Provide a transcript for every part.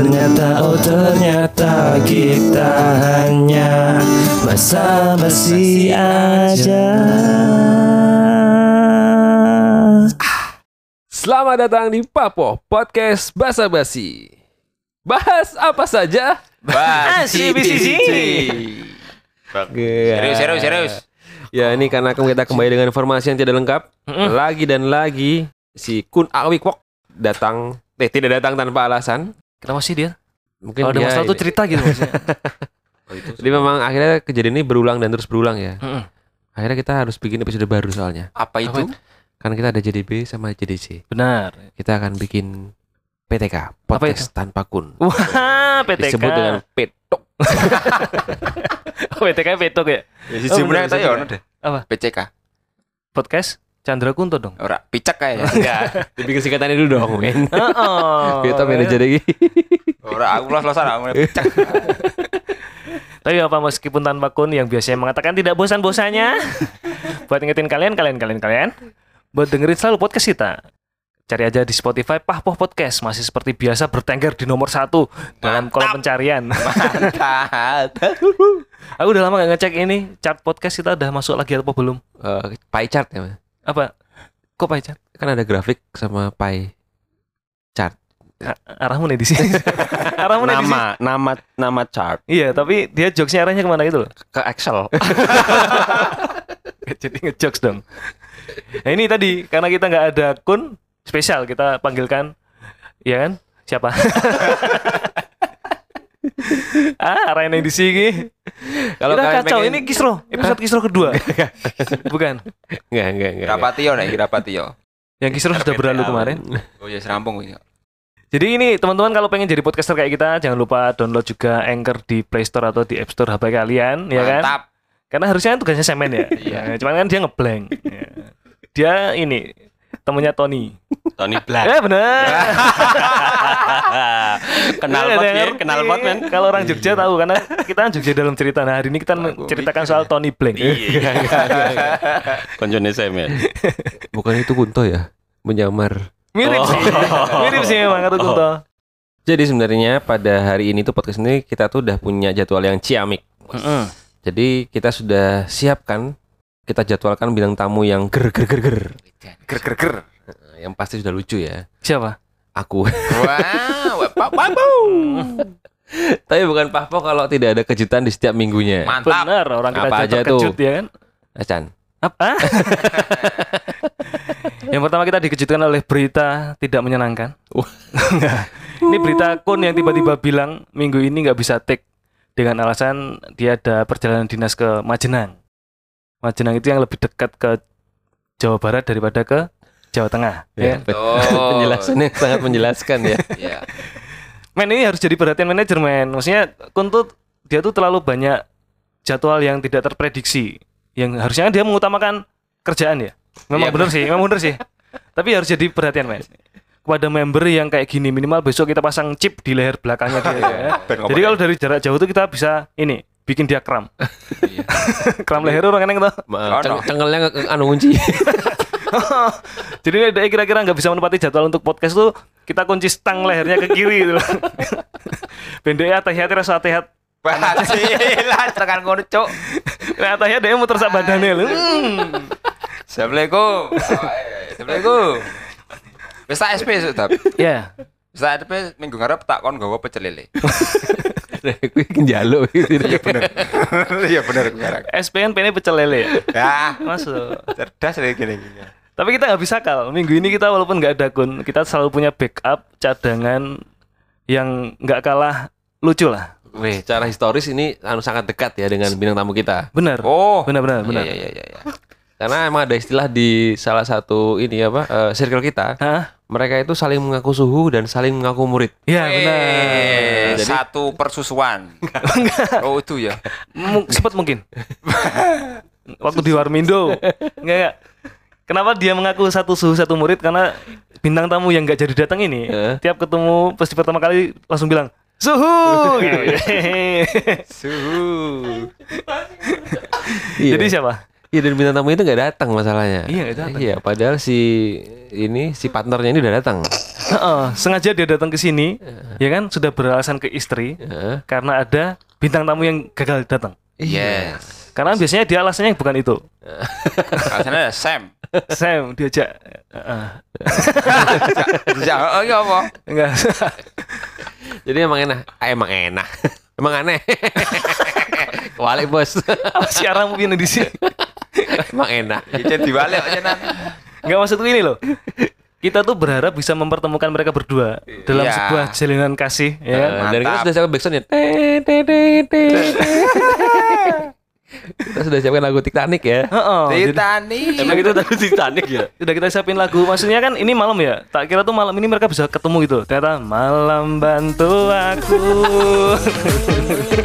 Ternyata oh ternyata Kita hanya Basa-basi aja Selamat datang di Papo Podcast Basa Basi. Bahas apa saja? Asli bisisi. Serius, serius, serius. Ya ini karena kita kembali dengan informasi yang tidak lengkap. Lagi dan lagi si Kun Awikwok datang, eh tidak datang tanpa alasan. Kenapa sih dia? Mungkin Kalau ada masalah tuh ini- cerita gitu maksudnya. Jadi memang akhirnya kejadian ini berulang dan terus berulang ya. Mm-mm. Akhirnya kita harus bikin episode baru soalnya. Apa itu? Karena kita ada JDB sama JDC. Benar. Kita akan bikin PTK, podcast tanpa kun. Wah, PTK. Disebut dengan petok. PTK petok ya. Ya si Oh, ta ya bener. ono deh. Apa? PCK. Podcast Chandra Kunto dong. Ora picak kayaknya. Enggak. Dibikin singkatannya dulu dong, men. Oh. Petok manajer lagi. Ora aku los-losan aku picak. Tapi apa meskipun tanpa kun yang biasanya mengatakan tidak bosan-bosannya buat ngingetin kalian, kalian, kalian, kalian buat dengerin selalu podcast kita. Cari aja di Spotify Pahpoh Podcast masih seperti biasa bertengger di nomor satu dalam kolom pencarian. Mantap. Aku udah lama gak ngecek ini chart podcast kita udah masuk lagi atau belum? Eh, pie chart ya, Mas. Apa? Kok pie chart? Kan ada grafik sama pie chart. Arahmu nih di sini. arahmu nih nama nama nama chart Iya, tapi dia jokesnya arahnya ke mana gitu loh. ke Excel Jadi ngejokes dong. Nah ini tadi karena kita nggak ada akun spesial kita panggilkan, ya kan? Siapa? ah, arahnya yang di sini. Kalau kalian kacau. pengen- Ini Kisro, episode Kisro kedua. Bukan. Enggak, enggak, enggak. Rapatio nek Rapatio. Yang Kisro sudah berlalu kemarin. Oh ya serampung ya. Jadi ini teman-teman kalau pengen jadi podcaster kayak kita jangan lupa download juga Anchor di Play Store atau di App Store HP kalian, ya kan? Mantap. Karena harusnya kan tugasnya semen ya. Iya. Ya, Cuman kan dia ngeblank. Ya. Dia ini temennya Tony. Tony Black Eh bener. kenal Iya, pot ya kenal pot men Kalau orang Jogja tahu karena kita kan Jogja dalam cerita. Nah hari ini kita menceritakan mikir. soal Tony Blank. iya konjone saya men Bukan itu Kunto ya? Menyamar. Mirip sih, mirip sih memang kata Kunto. Jadi sebenarnya pada hari ini tuh podcast ini kita tuh udah punya jadwal yang ciamik. Jadi kita sudah siapkan kita jadwalkan bintang tamu yang ger ger ger ger. Ger ger ger. Yang pasti sudah lucu ya. Siapa? Aku. Wow, pak pak Tapi bukan Pahpo kalau tidak ada kejutan di setiap minggunya. Mantap. Benar orang kita Apa aja terkejut tuh? ya kan? Acan. Apa? yang pertama kita dikejutkan oleh berita tidak menyenangkan. Ini berita Kun yang tiba-tiba bilang minggu ini nggak bisa take dengan alasan dia ada perjalanan dinas ke Majenang. Majenang itu yang lebih dekat ke Jawa Barat daripada ke Jawa Tengah. Ya, Ya. Oh. penjelasannya sangat menjelaskan ya. Ya. Men ini harus jadi perhatian manajemen. Maksudnya Kun tuh dia tuh terlalu banyak jadwal yang tidak terprediksi. Yang harusnya dia mengutamakan kerjaan ya. Memang Iya, benar sih, memang benar sih. Tapi harus jadi perhatian men. Kepada member yang kayak gini minimal besok kita pasang chip di leher belakangnya dia. ya. Jadi kalau dari jarak jauh tuh kita bisa ini bikin dia kram. Iya. kram leher orang eneng tuh. Ma- Ono. ceng- cengelnya ke ke- anu kunci. Jadi dia kira-kira nggak bisa menepati jadwal untuk podcast tuh kita kunci stang lehernya ke kiri gitu. Pendeknya hati-hati rasa hati-hati Basilan tekan ngono cuk. Ternyata ya dia muter sak badannya lho. Assalamualaikum. Assalamualaikum. Wis tak SP sudah. Ya. Wis tak SP minggu ngarep tak kon gawa pecel lele. Kuwi njaluk gitu. Iya bener. Iya bener. SPN pengen pecel lele ya. Ya, Masuk. cerdas lagi gini gini. Tapi kita nggak bisa kal. Minggu ini kita walaupun nggak ada akun, kita selalu punya backup cadangan yang nggak kalah lucu lah. Weh, cara historis ini anu sangat dekat ya dengan bintang tamu kita. Benar. Oh. Benar benar benar. Iya iya iya iya. Karena emang ada istilah di salah satu ini apa eh, circle kita Hah? mereka itu saling mengaku suhu dan saling mengaku murid. Iya benar. Eh, satu persusuan. oh itu ya. M- sempat mungkin. Waktu di Warmindo. Enggak, enggak. Kenapa dia mengaku satu suhu satu murid? Karena bintang tamu yang nggak jadi datang ini, Eh. tiap ketemu pasti pertama kali langsung bilang suhu. Gitu. Suhu. Iya. Jadi siapa? Iya dan bintang tamu itu nggak datang masalahnya. Iya, nggak datang. Iya, padahal si ini si partnernya ini udah datang. Heeh, sengaja dia datang ke sini, ya kan? Sudah beralasan ke istri Heeh. karena ada bintang tamu yang gagal datang. Yes. Karena biasanya dia alasannya bukan itu. Alasannya Sam. Sam diajak heeh. Jangan, oh iya apa? enggak. Jadi emang enak. Ah, emang enak. emang aneh. Walik bos. Arah mungkin di sini? emang enak. Kita dibalik aja nan. Enggak maksudku ini loh. Kita tuh berharap bisa mempertemukan mereka berdua dalam Iya. sebuah jalinan kasih, ya kan? Eh, dan kita sudah te, te, te. Kita sudah siapkan lagu Titanic ya. Heeh. jadi Titanic. Emang itu tadi Titanic ya? udah kita siapin lagu. Maksudnya kan ini malam ya. Tak kira tuh malam ini mereka bisa ketemu gitu. Ternyata malam bantu aku.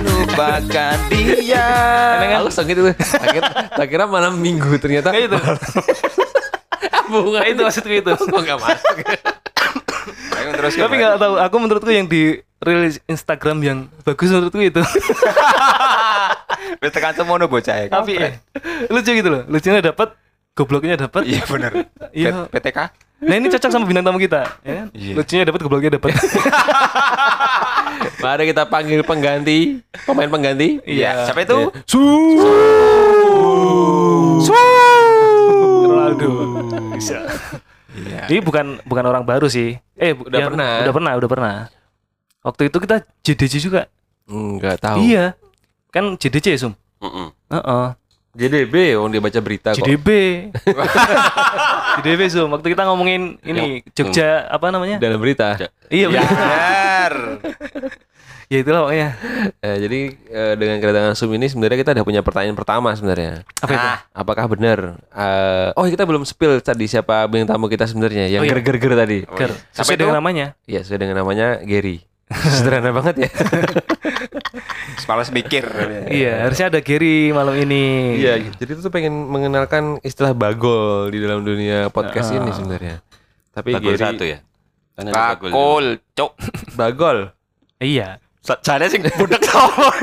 Lupakan dia. Emang kan? Aku song itu. Tak kira, tak kira malam minggu ternyata. Kayak itu. Bunga itu maksudku itu. Kok nggak masuk? Ayo terus. Tapi nggak tahu. Aku menurutku yang di rilis Instagram yang bagus menurutku itu. Wis tekan semono bocah ya. Tapi ya, lucu gitu loh. Lucunya dapat, gobloknya dapat. Iya bener. Iya. PTK. Nah ini cocok sama bintang tamu kita, ya kan? Iya. Lucunya dapat, gobloknya dapat. Mari kita panggil pengganti, pemain pengganti. Iya. Siapa itu? Ronaldo. Bisa. Iya. Ini bukan bukan orang baru sih. Eh, Udah ya, pernah. Udah pernah, udah pernah. Waktu itu kita JDC juga. Enggak tahu. Iya. Kan JDC ya, Sum? Heeh. JDB, oh dia baca berita kok. JDB. JDB, Sum. Waktu kita ngomongin ini Jogja apa namanya? Dalam berita. Iya, benar. Ya itulah pokoknya. Eh, jadi eh, dengan kedatangan Zoom ini sebenarnya kita udah punya pertanyaan pertama sebenarnya. Apa itu? Ah, Apakah benar? eh, oh kita belum spill tadi siapa bintang tamu kita sebenarnya yang Oh, iya. ger-ger-ger tadi. Oh, Ger. iya. Siapa Sesuai itu? dengan namanya. Iya sesuai dengan namanya Gary. Sederhana banget ya. Malas mikir. Iya, harusnya ada Gary malam ini. Iya, jadi itu tuh pengen mengenalkan istilah bagol di dalam dunia podcast ini sebenarnya. Tapi Bagul Gary satu ya? Bakul, cuk. bagol. Iya. Jane sing budek sama.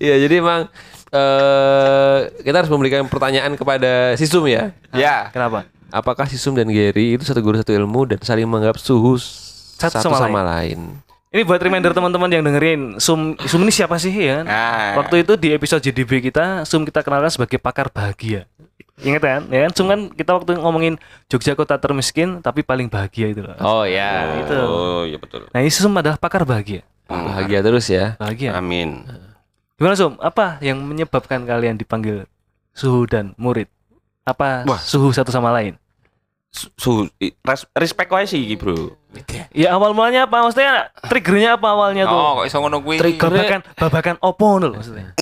Iya, jadi emang eh kita harus memberikan pertanyaan kepada si Sum ya. Ya. Kenapa? Apakah si Sum dan Gary itu satu guru satu ilmu dan saling menganggap suhu Satu satu, sama sama, lain? Ini buat reminder teman-teman yang dengerin Sum Sum ini siapa sih ya? kan? Nah. Waktu itu di episode JDB kita Sum kita kenalkan sebagai pakar bahagia. Ingat kan? Ya kan? Sum kan kita waktu ngomongin Jogja kota termiskin tapi paling bahagia itu loh. Oh ya, itu. Oh, iya betul. Nah, ini Sum adalah pakar bahagia. bahagia terus ya. Bahagia. Amin. Gimana Sum? Apa yang menyebabkan kalian dipanggil suhu dan murid? Apa Wah. suhu satu sama lain? Su- res- respect wae sih iki, Bro. Ya awal mulanya apa? Maksudnya triggernya apa awalnya tuh? Oh, kok iso ngono kuwi? Babakan babakan opo loh maksudnya.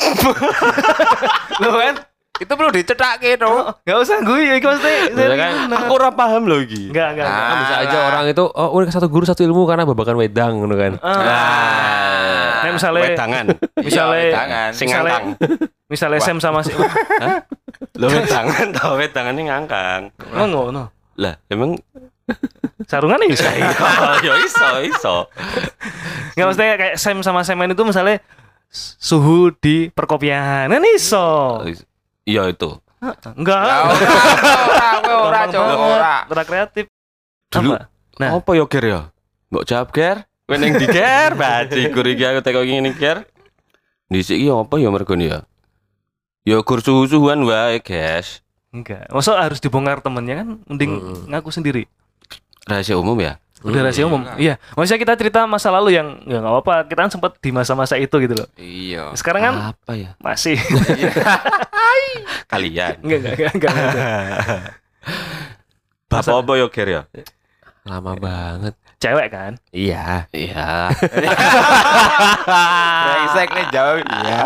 Loh kan? Itu perlu dicethake to. Gak usah gue ya itu maksudnya. Ya kan aku ora paham loh iki. Enggak, enggak. enggak. Kan bisa aja Alah. orang itu oh udah satu guru satu ilmu karena babakan wedang gitu kan. Ah. Nah, Kayak misalnya- wedangan. Misalnya- Iya, tangan. Sing Misalnya- ngangkang. Misalnya Sam sama si Lho wedangan tau wedangan ini ngangkang. Oh ngono. Lah, emang Sarungan ya bisa. ya iso iso. Enggak maksudnya kayak Sam sama Semen itu misalnya suhu di perkopian. Kan iso. Iya itu. Enggak. Ya, Ora, ora, ora. Ora kreatif. Dulu Apa? Nah. apa yo ger ya? Mbok jawab ger. Kowe ning di ger, baji gur iki aku teko ngene ger. Dhisik iki apa ya mergone ya? Ya gur suhu-suhuan wae, guys. Enggak. Masa harus dibongkar temennya kan mending Mm. ngaku sendiri. Rahasia umum ya? Udah rahasia umum. Iya. Maksudnya kita cerita masa lalu yang ya nggak apa-apa. Kita kan sempat di masa-masa itu gitu loh. Iya. Sekarang kan apa ya? masih. Kalian. enggak, enggak, enggak, enggak. enggak. Bapak apa yo ger ya? Lama banget. Cewek kan? Iya. Iya. Brengsek nih jauh. Iya.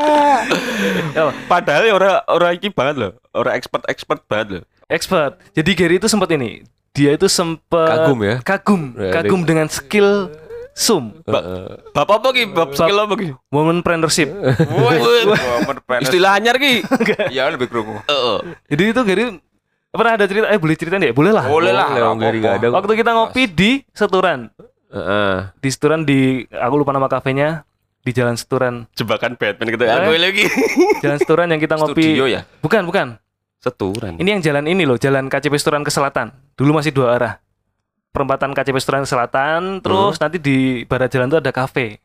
Padahal ya ora ora iki banget loh. Ora expert-expert banget loh. expert. Jadi Gary itu sempat ini dia itu sempet Kagum ya? kagum Ya, kagum dengan skill sum Heeh. Bapak apa ki? Bab skill apa ki? womanpreneurship Istilah anyar ki. Ya lebih kerungu. Heeh. jadi itu Gary pernah ada cerita eh boleh cerita nih boleh lah Boleh lah. Boleh, nggak waktu kita ngopi di Seturan Heeh. di Seturan di aku lupa nama kafenya di Jalan Seturan Jebakan Batman gitu. Eh? Aku lagi. Jalan Seturan yang kita ngopi Studio ya. bukan bukan Seturan. ini yang jalan ini loh jalan KCP Seturan ke selatan dulu masih dua arah perempatan KCP Seturan ke selatan terus nanti di barat jalan itu ada kafe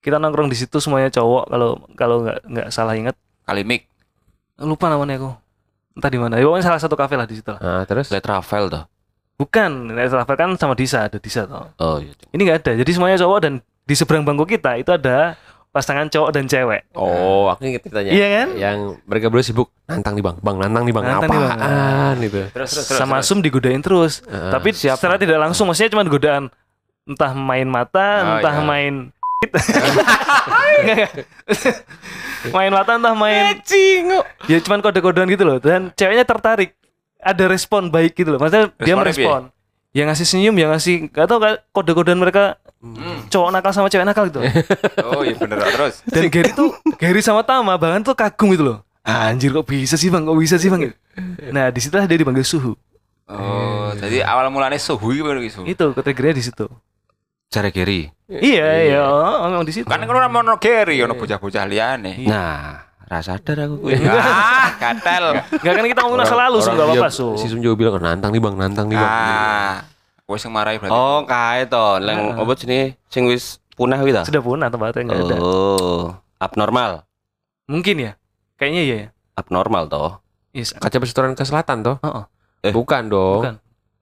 kita nongkrong di situ semuanya cowok kalau kalau nggak nggak salah ingat Kalimik. lupa namanya aku entah di mana ya, pokoknya salah satu kafe lah di situ lah Nah, terus Let Rafael toh. bukan Net Travel kan sama Disa ada Disa toh Oh iya. ini nggak ada jadi semuanya cowok dan di seberang bangku kita itu ada pasangan cowok dan cewek Oh, aku inget ceritanya. Iya kan? Yang mereka berdua sibuk nantang nih bang, bang nantang nih bang, Nantang nih, Bang. apaan gitu. Terus terus sama Sum digodain terus Heeh. tapi secara tidak langsung maksudnya cuma godaan entah main mata Oh, entah iya. main Enggak, enggak. Main mata entah main. Ya cuman kode-kodean gitu loh. Dan ceweknya tertarik. Ada respon baik gitu loh. Maksudnya dia merespon. yang ngasih senyum yang ngasih gak tau kan kode-kodean mereka cowok nakal sama cewek nakal gitu Oh iya bener. Terus. dan Gary tuh Gary sama Tama bahkan tuh kagum gitu loh. Anjir kok bisa sih bang? Kok bisa sih bang? Nah di situlah dia dipanggil suhu. Oh, jadi awal mulanya suhu iki baru isu. itu ketriggernya di situ Cara Gary. iya iya oh, memang di situ Kan kan orang mau Gary, ono bocah-bocah liane. Nah, rasa sadar aku kuwi. Ah, katel. Gak kan kita ngomongin masa lalu Sum, gak apa-apa Sum Si Sum juga bilang nantang nih bang, nantang nih bang. Ah, wes yang marahi berarti. Oh, kae to. Leng apa jenenge sing wis punah kuwi ta? Sudah punah tempatnya nggak ada Oh, abnormal. Mungkin ya Kayaknya iya ya Abnormal toh. Yes. Kaca restoran ke selatan toh? Heeh. Eh. Bukan dong. Bukan.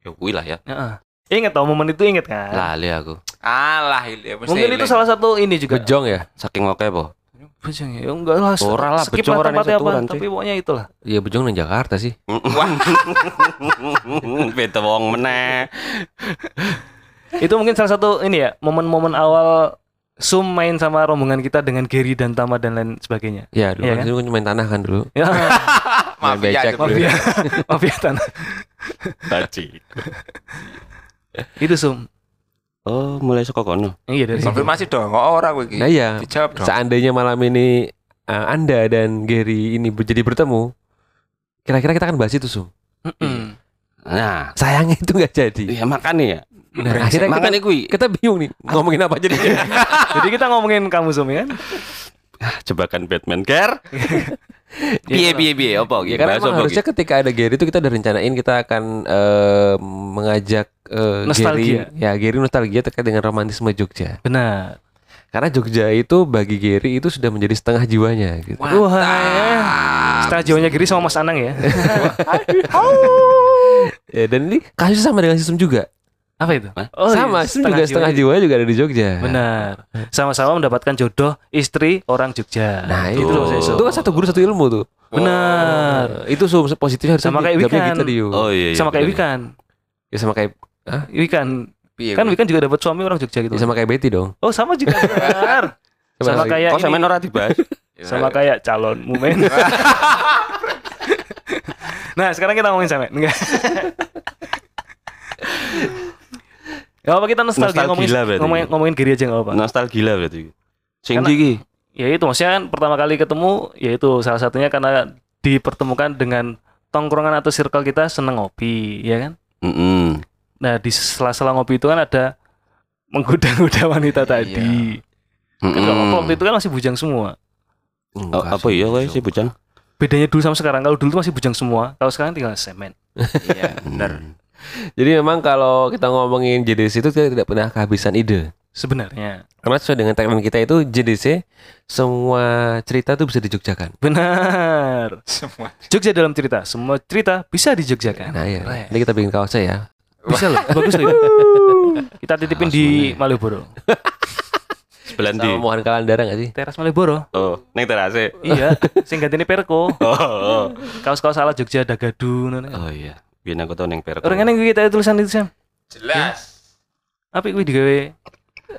Ya kuwi lah ya. Heeh. Ingat tau momen itu inget kan Lali aku. Alah, ini mesti Mungkin itu eling. salah satu ini juga Bejong ya? Saking oke po. Bejong ya enggak lah Ora lah, skip Bejong lah orang tempatnya apa Tapi pokoknya itulah Iya Bejong nang Jakarta sih. Beda wong meneh. Itu mungkin salah satu ini ya Momen-momen awal Sum main sama rombongan kita dengan Gary dan Tama dan lain sebagainya Iya dulu Iya kan kan? dulu main tanah kan dulu. Ya Maaf ya, becek dulu. dulu. Mafia Mafia tanah Baci. Itu Sum Oh, mulai saka kono. Iya dari Konfirmasi dong, kok ora kowe iki? Nah iya. Dijawab dong. Seandainya malam ini uh, Anda dan Gary ini jadi bertemu, kira-kira kita akan bahas itu Sum. Nah, Sayangnya itu nggak jadi. ya makanya ya. Nah, akhirnya kita, makanya kuwi kita bingung nih ngomongin apa jadi. Jadi kita ngomongin kamu Sum ya kan ah, jebakan Batman Ger. Piye piye piye apa Ya karena harusnya ketika ada Gary itu kita udah rencanain kita akan eh, mengajak eh, Nostalgia. Gary, ya Gary nostalgia terkait dengan romantisme Jogja. Benar Karena Jogja itu bagi Gary itu sudah menjadi setengah jiwanya gitu. Wah ya. Setelah jiwanya Gary sama Mas Anang ya Ya, dan ini kasusnya sama dengan sistem juga. Apa itu? Oh, sama, iya, sistem juga setengah jiwa juga ada di Jogja. Benar. Sama-sama mendapatkan jodoh istri orang Jogja. Nah, itu itu, loh saya itu kan satu guru satu ilmu tuh. Benar. Nah, itu sum positifnya harus Sama kayak Wikan. kita Dio. Oh iya iya. Sama kayak. Wikan. Ya sama kayak Wikan. Piye, Kan? Wikan juga dapat suami orang Jogja gitu. ya sama kayak Betty dong. Oh, sama juga benar. sama lagi. kayak Kok sampean ini, ora dibahas? sama kayak calon mumen. nah, sekarang kita ngomongin sama. Enggak. Gak apa kita nostalgia Nostalgia ngomongin, berarti. ngomongin, ngomongin Gary aja gak apa Nostalgia berarti. Sing iki? Ya itu maksudnya kan pertama kali ketemu ya itu salah satunya karena dipertemukan dengan tongkrongan atau circle kita seneng ngopi, ya kan? Heeh. Nah di sela-sela ngopi itu kan ada menggoda-goda wanita tadi. Kan kalau waktu itu kan masih bujang semua. Oh, apa iya sih bujang? Bedanya dulu sama sekarang. Kalau dulu tuh masih bujang semua. Kalau sekarang tinggal semen. Iya, bener. Jadi memang kalau kita ngomongin JDC itu kita tidak pernah kehabisan ide. Sebenarnya. Karena sesuai dengan tagline kita itu JDC semua cerita tuh bisa dijogjakan. Benar. Semua. Jogja dalam cerita. Semua cerita bisa dijogjakan. Nah ya, Keren. ini kita bikin kaosnya ya. Bisa loh. Bagus loh. Kita titipin di Malioboro. Sebelah ndi? Sama Mohan Kalandara gak sih? Teras Malioboro. Oh, ning terase. iya. Sing gantine Perko. Oh, oh. Kaos-kaos ala Jogja Dagadu. ngono. Oh iya. Biyen aku tau ning Perko. Orang yang kita tulisan itu Sam. Jelas. Apa kuwi digawe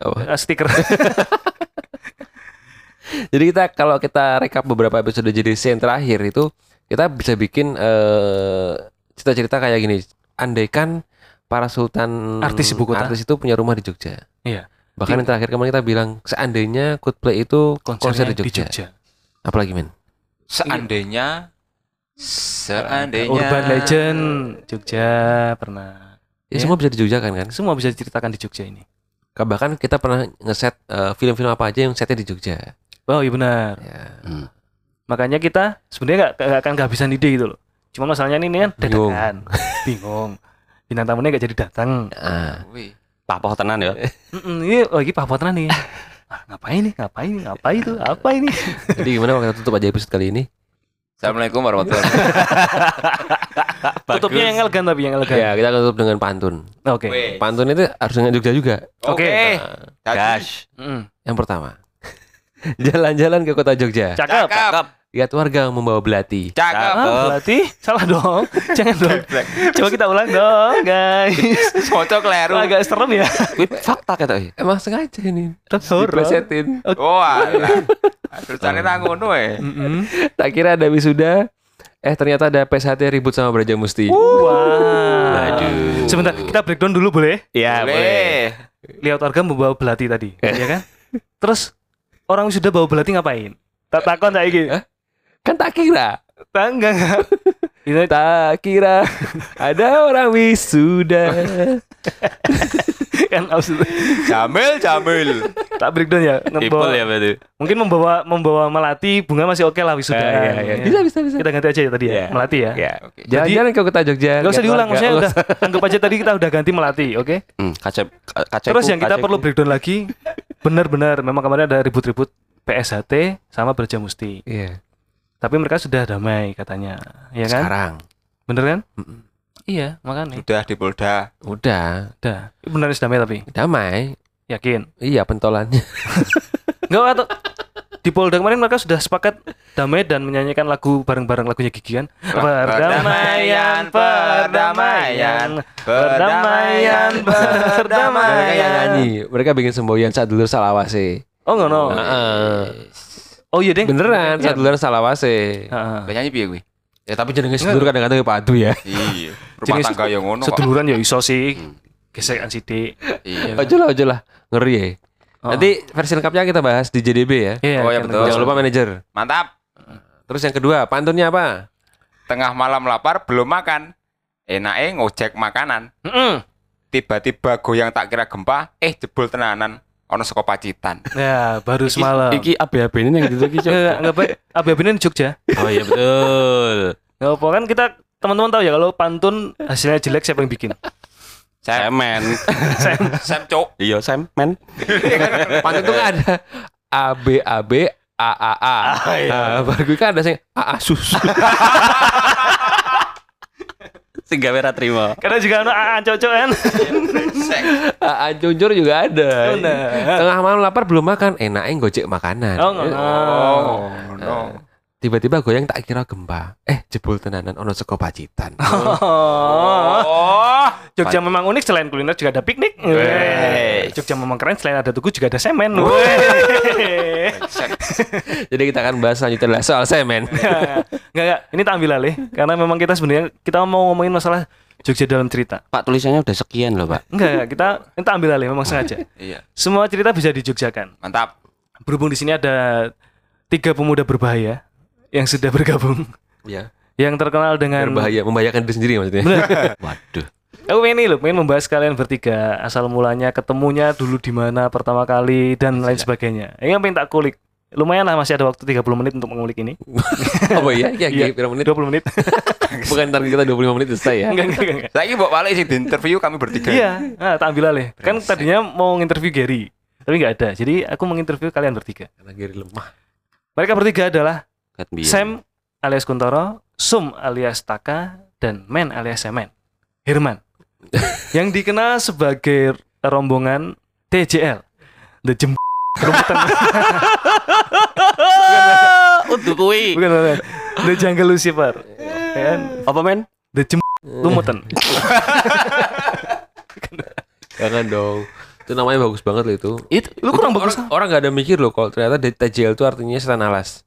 Apa? eh, stiker. Jadi kita kalau kita rekap beberapa episode JDC yang terakhir itu kita bisa bikin eh, cerita-cerita kayak gini. Andaikan para sultan Artis ibu kota. artis itu punya rumah di Jogja. Iya. Bahkan yang terakhir kemarin kita bilang seandainya Coldplay itu konser konsernya di Jogja. Apalagi men? Seandainya seandainya Urban Legend Jogja pernah. Ya, Ya. semua bisa di Jogja kan kan? Semua bisa diceritakan di Jogja ini. Bahkan kita pernah ngeset eh, film-film apa aja yang setnya di Jogja. Oh iya benar. Ya. Makanya kita sebenarnya nggak nggak akan kehabisan ide gitu loh. Cuma masalahnya ini kan Bingung. dadakan. Bingung. Bintang tamunya nggak jadi datang. Ah, Wih. Papoh tenan ya. Ini lagi papotan nih. Ah, ngapain nih? Ngapain nih? Ngapain itu? Apa ini? jadi gimana kalau kita tutup aja episode kali ini? Assalamualaikum warahmatullahi wabarakatuh. Tutupnya yang elegan tapi yang elegan. Ya, kita tutup dengan pantun. Oke. Wih. Pantun itu harus dengan Jogja juga. Oke. Gas. Gas. Mm. Yang pertama. Jalan-jalan ke kota Jogja. Cakep. Cakep. Lihat warga membawa belati. Cakep. Ah, berarti salah dong. Jangan dong. Coba kita ulang dong, guys. Foto keliru. Agak serem ya. Fakta kata. Emang sengaja ini. Horor. Diplesetin. Wah. Terus cari ra ngono eh. Tak kira ada wisuda. Eh ternyata ada PSHT ribut sama Braja Musti. Wah. Aduh. Sebentar, kita breakdown dulu boleh? Ya Boleh. Lihat warga membawa belati tadi, ya kan? Terus orang sudah bawa belati ngapain? Tak takon tak iki. Kan tak kira. Tak enggak enggak. Ini Tak kira ada orang wisuda. kan itu. Jamil, Jamil. tak breakdown ya. Membawa, ya berarti. mungkin membawa membawa melati bunga masih oke lah wisuda. Ah, iya, iya. Bisa, bisa, bisa. Kita ganti aja ya tadi ya, Iya. melati ya. Ya. Oke. Jalan-jalan ke kota Jogja. Gak usah diulang, maksudnya udah anggap aja tadi kita udah ganti melati, oke? Hmm, kacep kacep. Terus yang kita perlu breakdown lagi, benar-benar memang kemarin ada ribut-ribut PSHT sama Braja Musti. Iya. Tapi mereka sudah damai katanya, ya kan? Sekarang. Bener kan? Mm-mm. Iya, makanya. Sudah di Polda. Udah. Udah. Benar sudah damai tapi Damai. yakin. Iya pentolannya. Enggak atau di Polda kemarin mereka sudah sepakat damai dan menyanyikan lagu bareng-bareng lagunya Gigi kan? Perdamaian, perdamaian, perdamaian, Mereka yang perdamaian. nyanyi. Mereka bikin semboyan saat dulu salawase. Oh enggak no. Heeh. Oh iya deh. Beneran Iya. saat dulu salawase. Heeh. Gak nyanyi piye kuwi? Ya tapi jenenge sedulur kadang-kadang ya padu ya. Iya. Rumah tangga yang ngono kok. Seduluran ya iso sih. Gesekan sidik. Iya. Ojo lah, ojo lah. Ngeri ya. Oh. Nanti versi lengkapnya kita bahas di JDB ya. Iya, Oh, ya betul. Jangan lupa manajer. Mantap. Terus yang kedua, pantunnya apa? Tengah malam lapar belum makan. Enake ngojek makanan. Mm-mm. Tiba-tiba goyang tak kira gempa, eh jebol tenanan. Ono saka Pacitan. Ya, baru semalam. Iki ABAB ini yang gitu iki. Cok. Enggak. ABB ini di Jogja. Oh iya betul. Enggak apa kan kita teman-teman tahu ya kalau pantun hasilnya jelek siapa yang bikin? Sam, Semen. Sam cok. Iya, semen. Pantun itu kan ada A B A B A A A. Nah, baru gue kan ada sing A A susu. Sing gawe ra trimo. Karena juga ada ah cocok kan. A A jujur juga ada. Tengah malam lapar belum makan, enaknya gojek makanan. Oh, enggak. Oh, no. Tiba-tiba goyang tak kira gempa. Eh, jebol tenanan ono saka Pacitan. Oh. Oh, Jogja memang unik selain kuliner juga ada piknik. Weh. Jogja memang keren selain ada tugu juga ada semen. Jadi kita akan bahas selanjutnya adalah soal semen. Enggak, enggak. Ini tak ambil alih karena memang kita sebenarnya kita mau ngomongin masalah Jogja dalam cerita. Pak tulisannya udah sekian loh, Pak. Enggak, enggak. kita kita ambil alih memang sengaja. Iya. Semua cerita bisa dijogjakan. Mantap. Berhubung di sini ada tiga pemuda berbahaya yang sudah bergabung, Ya. yang terkenal dengan Berbahaya, membahayakan diri sendiri maksudnya. Waduh. Aku pengen nih loh, pengen membahas kalian bertiga asal mulanya ketemunya dulu di mana pertama kali dan lain sebagainya. Ini yang pengen tak kulik. Lumayan lah masih ada waktu 30 menit untuk mengulik ini. oh iya, ya, Iya. iya. berapa menit? 20 menit. Bukan target kita 25 menit selesai ya. enggak, enggak, enggak, enggak. Lagi bawa balik sih di interview kami bertiga. Iya, nah, tak ambil alih. Kan tadinya mau nginterview Gary, tapi nggak ada. Jadi aku menginterview kalian bertiga. Karena Giri lemah. Mereka bertiga adalah Kat. Sam alias Kuntoro, Sum alias Taka, dan Men alias Semen. Herman. yang dikenal sebagai rombongan TJL. The Jem Rumputan. Untuk kuwi. bukan, bukan. The Jungle Lucifer. Kan? Apa men? The Jem Lumutan. Jangan dong. Itu namanya bagus banget loh itu. Itu lu kurang bagus. Orang, orang gak ada mikir loh kalau ternyata TJL itu artinya setan alas.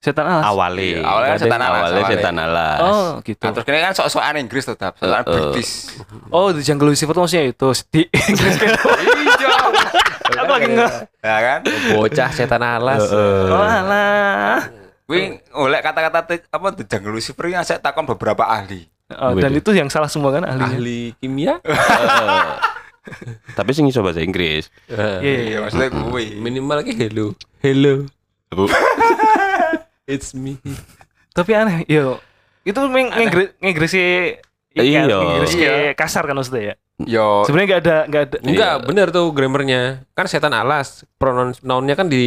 Setan alas. Awalnya. Iya, awalnya setan alas, Awalnya setan alas. Oh, gitu. Nah, terus kini kan sok-sokan Inggris tetap, sokan Eh, eh. British. Oh, di Jungle Lucifer tuh maksudnya itu di Inggris. Iya. Aku lagi nge. Ya kan? Bocah setan alas. Oh, alah. Wih, oleh kata-kata apa The Jungle Lucifer yang saya takon beberapa ahli. Oh, dan itu yang salah semua kan ahlinya. Ahli kimia? Tapi sing iso bahasa Inggris. Iya, Iya, maksudnya gue. Minimal kayak hello. Hello. It's me. Tapi aneh, yo. Itu meng ngegre- ngegresi Iya. ngegreski Iya. kasar kan maksudnya ya. Yo, Sebenarnya nggak ada nggak ada. Enggak, Iya. bener tuh grammarnya. Kan setan alas. Pronoun nounnya kan di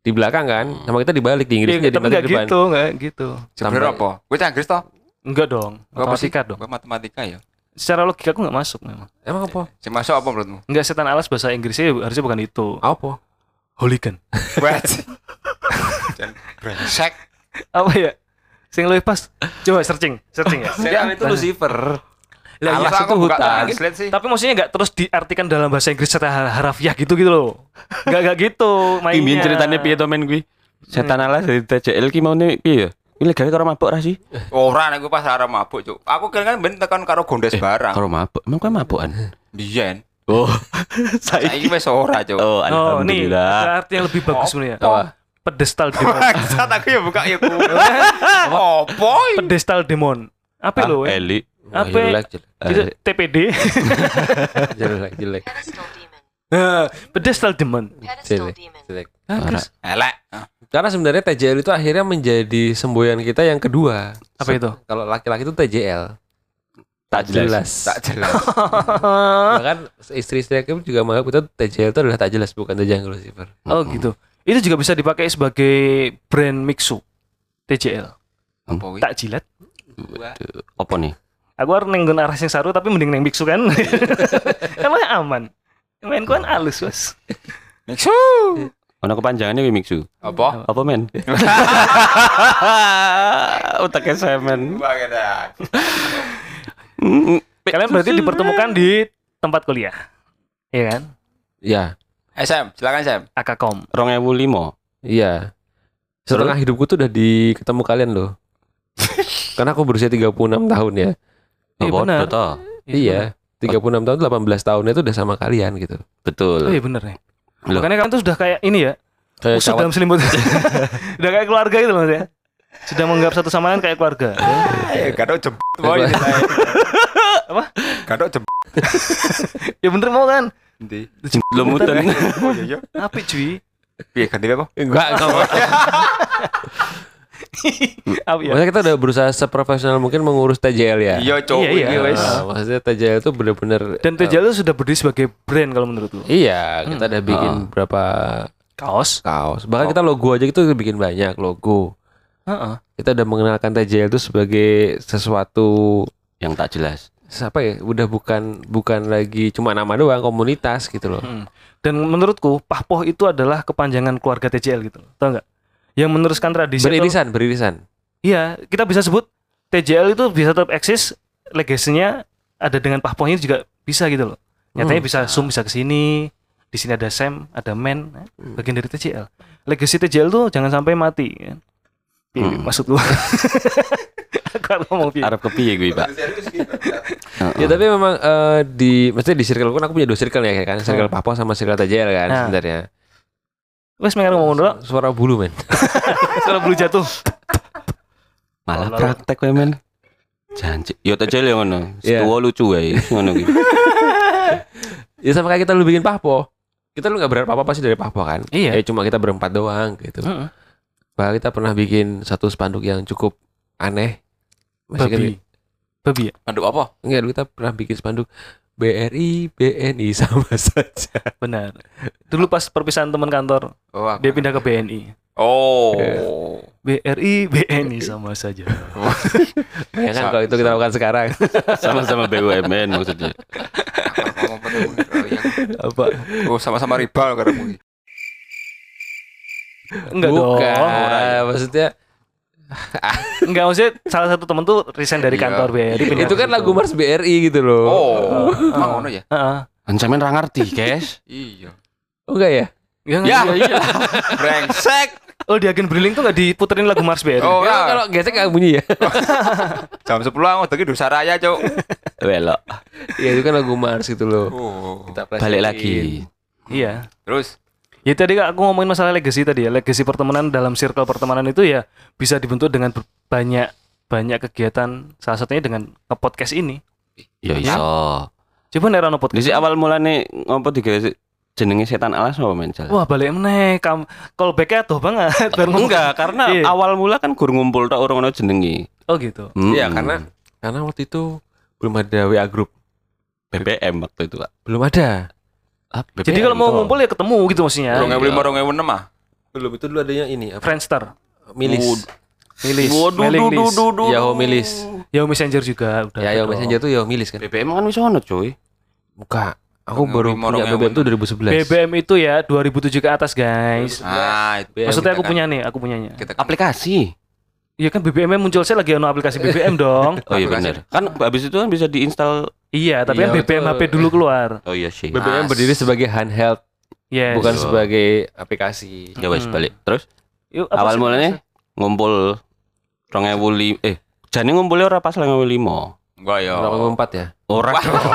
di belakang kan. Sama kita dibalik di Inggris Iya, jadi tapi balik depan. gitu, nggak gitu. sebenarnya apa? Gue Inggris toh? Enggak dong. Gue? Matematika dong. Gue matematika ya. Secara logika aku nggak masuk memang. Emang apa? Si masuk apa menurutmu? Enggak setan alas bahasa Inggrisnya harusnya bukan itu. Apa? Hooligan. What? Dan brengsek. Apa ya? Sing lebih pas. Coba searching, searching ya. Ya, itu Lucifer. Lah, Alas iya, aku itu hutan. sih. Tapi maksudnya nggak terus diartikan dalam bahasa Inggris secara harafiah gitu gitu loh. Nggak nggak gitu mainnya. Ceritanya piye to men kuwi? Setan alas dari TJL ki maune piye ya? Ini legale karo mabuk ra sih? Ora nek gue pas arep mabuk, Cuk. Aku kira kan ben tekan karo gondes barang. Karo mabuk. Emang kowe mabukan? Biyen. Oh. Saiki wis ora, Cuk. Oh, Oh, nih arti yang lebih bagus sebenarnya. Apa? Pedestal demon. Bangsat aku ya buka ya ku. Apa? Pedestal demon. Apa lo? Ah, ya? Eli. Apa? Jelek, jelek. Itu TPD. Jelek, jelek. Pedestal demon. Nah, Pedestal demon. Pedestal Jelek, demon. jelek. Ah, Elek. Ah, Karena sebenarnya TJL itu akhirnya menjadi semboyan kita yang kedua. Apa itu? Kalau laki-laki itu TJL. Tak jelas. Tak jelas. Bahkan istri-istri aku juga menganggap itu TJL itu adalah tak jelas bukan The Jungle Lucifer. Oh gitu. Itu juga bisa dipakai sebagai brand mixu. TJL. Kuwi? Tak jilat. Waduh, Apa nih? Aku harus neng arah yang saru tapi mending neng mixu kan. kan aman. Main kan halus, Bos. Mixu. Ono kepanjangannya kuwi mixu. Apa? Apa men? Utaknya semen. Bagedak. Kalian berarti dipertemukan di tempat kuliah. Iya kan? Iya, SM, silakan SM. Akakom. Rong ewu limo. iya. Setengah hidupku tuh udah di ketemu kalian loh. Karena aku berusia 36 tahun ya. Iya, Apa benar. toh? Iya, 36 tahun 18 tahunnya itu udah sama kalian gitu. Oh Betul. iya bener ya. Loh. Makanya kalian tuh sudah kayak ini ya. Kayak Usut dalam selimut. udah kayak keluarga gitu loh ya. Sudah menganggap satu sama lain kayak keluarga. Eh, gadok jemput boy. Apa? Gadok jemput. ya bener mau kan? Ndi? Lo muten. Oh iya iya. Apik cuy. Piye ganti apa? enggak enggak. Apa ya? Maksudnya kita udah berusaha seprofesional mungkin mengurus TJL ya. Iya, Cuk. Iya, iya. Wis. Nah, maksudnya TJL itu bener-bener Dan TJL itu sudah berdiri sebagai brand kalau menurutku. Iya, kita udah bikin Ah. berapa Kaos. kaos. Bahkan kita logo aja gitu udah bikin banyak logo. Heeh. Kita udah mengenalkan TJL itu sebagai sesuatu Yang tak jelas. Apa ya? Udah bukan bukan lagi cuma nama doang, komunitas gitu loh. Hmm. Dan menurutku Pahpoh itu adalah kepanjangan keluarga TJL gitu. Tahu nggak? Yang meneruskan tradisi. atau- Beririsan, beririsan. Iya, kita bisa sebut TJL itu bisa tetap eksis, legasinya ada dengan Pahpohnya juga bisa gitu loh. Nyatanya Hmm. bisa Sum bisa ke sini, di sini ada Sam, ada Men, eh, bagian dari TJL. Legasi TJL tuh jangan sampai mati. Kan? Iya, Hmm. maksud lu. Aku harus ngomong piye? Arab kepiye gue, Pak? Ya tapi memang eh, di maksudnya di circle kan aku punya dua circle ya kan, circle Hmm. Papo sama circle TJL kan Nah. sebenarnya. Wes mengen ngomong dulu. Suara bulu men. Kalau bulu jatuh. Malah praktek kowe men. Janji. Yo TJL yang ngono. Iya. Setua lucu wae ngono ki. Ya sama kayak kita lu bikin Papo. Kita lu nggak berharap apa-apa sih dari Papo kan. Iya. Ya cuma kita berempat doang gitu. Heeh. Bahkan kita pernah bikin satu spanduk yang cukup aneh. Masih kan? Babi. Babi ya? Manduk apa? Enggak, dulu kita pernah bikin spanduk BRI, BNI sama saja. Benar. Dulu pas perpisahan teman kantor, Oh, aku. dia pindah ke BNI. Oh. BRI, BNI sama saja. Ya kan kalau itu kita lakukan sekarang. Sama-sama BUMN maksudnya. Oh. Apa? Oh, sama-sama riba karena mungkin. Enggak Bukan. dong. Maksudnya Enggak maksudnya salah satu temen tuh resign dari Iya. kantor BRI itu kan lagu Mars BRI gitu loh. Oh, emang ngono ya? Heeh. Ancaman ra ngerti, guys. Iya. Oh enggak ya? Ya, Ya, iya, iya. brengsek. Oh di agen Briling tuh nggak diputerin lagu Mars Berry. Oh, Ya, kalau gesek nggak bunyi ya. Jam 10 aku udah dosa raya, Cuk. Belok. Iya itu kan lagu Mars gitu loh. Oh. Kita Balik lagi. Iya. Terus Ya tadi Kak, aku ngomongin masalah legacy tadi ya. Legacy pertemanan dalam circle pertemanan itu ya bisa dibentuk dengan banyak banyak kegiatan. Salah satunya dengan nge-podcast ini. Ya iso. Coba nek ono Di podcast. si awal mulane ngopo digawe jenenge setan alas apa men? Wah, balik meneh. Kam call back tuh banget. Enggak, karena Iya. awal mula kan gur ngumpul tok orang ono jenenge. Oh gitu. Iya Mm-mm. karena karena waktu itu belum ada WA group. BBM waktu itu, Pak. Belum ada. Ah, Jadi kalau mau ngumpul ya ketemu gitu maksudnya. Rong ewu lima, rong ewu enam ah. Belum itu dulu adanya ini apa? Friendster, Milis. Milis, Waduh, mailing list. duh, duh, Yahoo. Milis. Yahoo Messenger juga udah. Ya, ada ya dong. Messenger tuh ya Milis kan. BBM kan wis ono, cuy. Buka. Aku Rong baru punya BBM enam. 2011. BBM itu ya 2007 ke atas guys. Ah, itu. Maksudnya aku Kita kan- punya nih, aku punyanya. Kita kan Aplikasi. Iya kan BBM muncul saya lagi ono aplikasi BBM dong. Oh iya benar. Kan habis itu kan bisa diinstal. Iya, tapi Iya, kan BBM. HP dulu keluar. Oh iya sih. BBM Mas. berdiri sebagai handheld, Yes. bukan sebagai aplikasi. Ya wes Hmm. balik. Terus Yuk, awal sih? mulanya ngumpul 2005 eh jane ngumpulnya ora pas 2005. enggak ya. 2004 ya. Ora dong.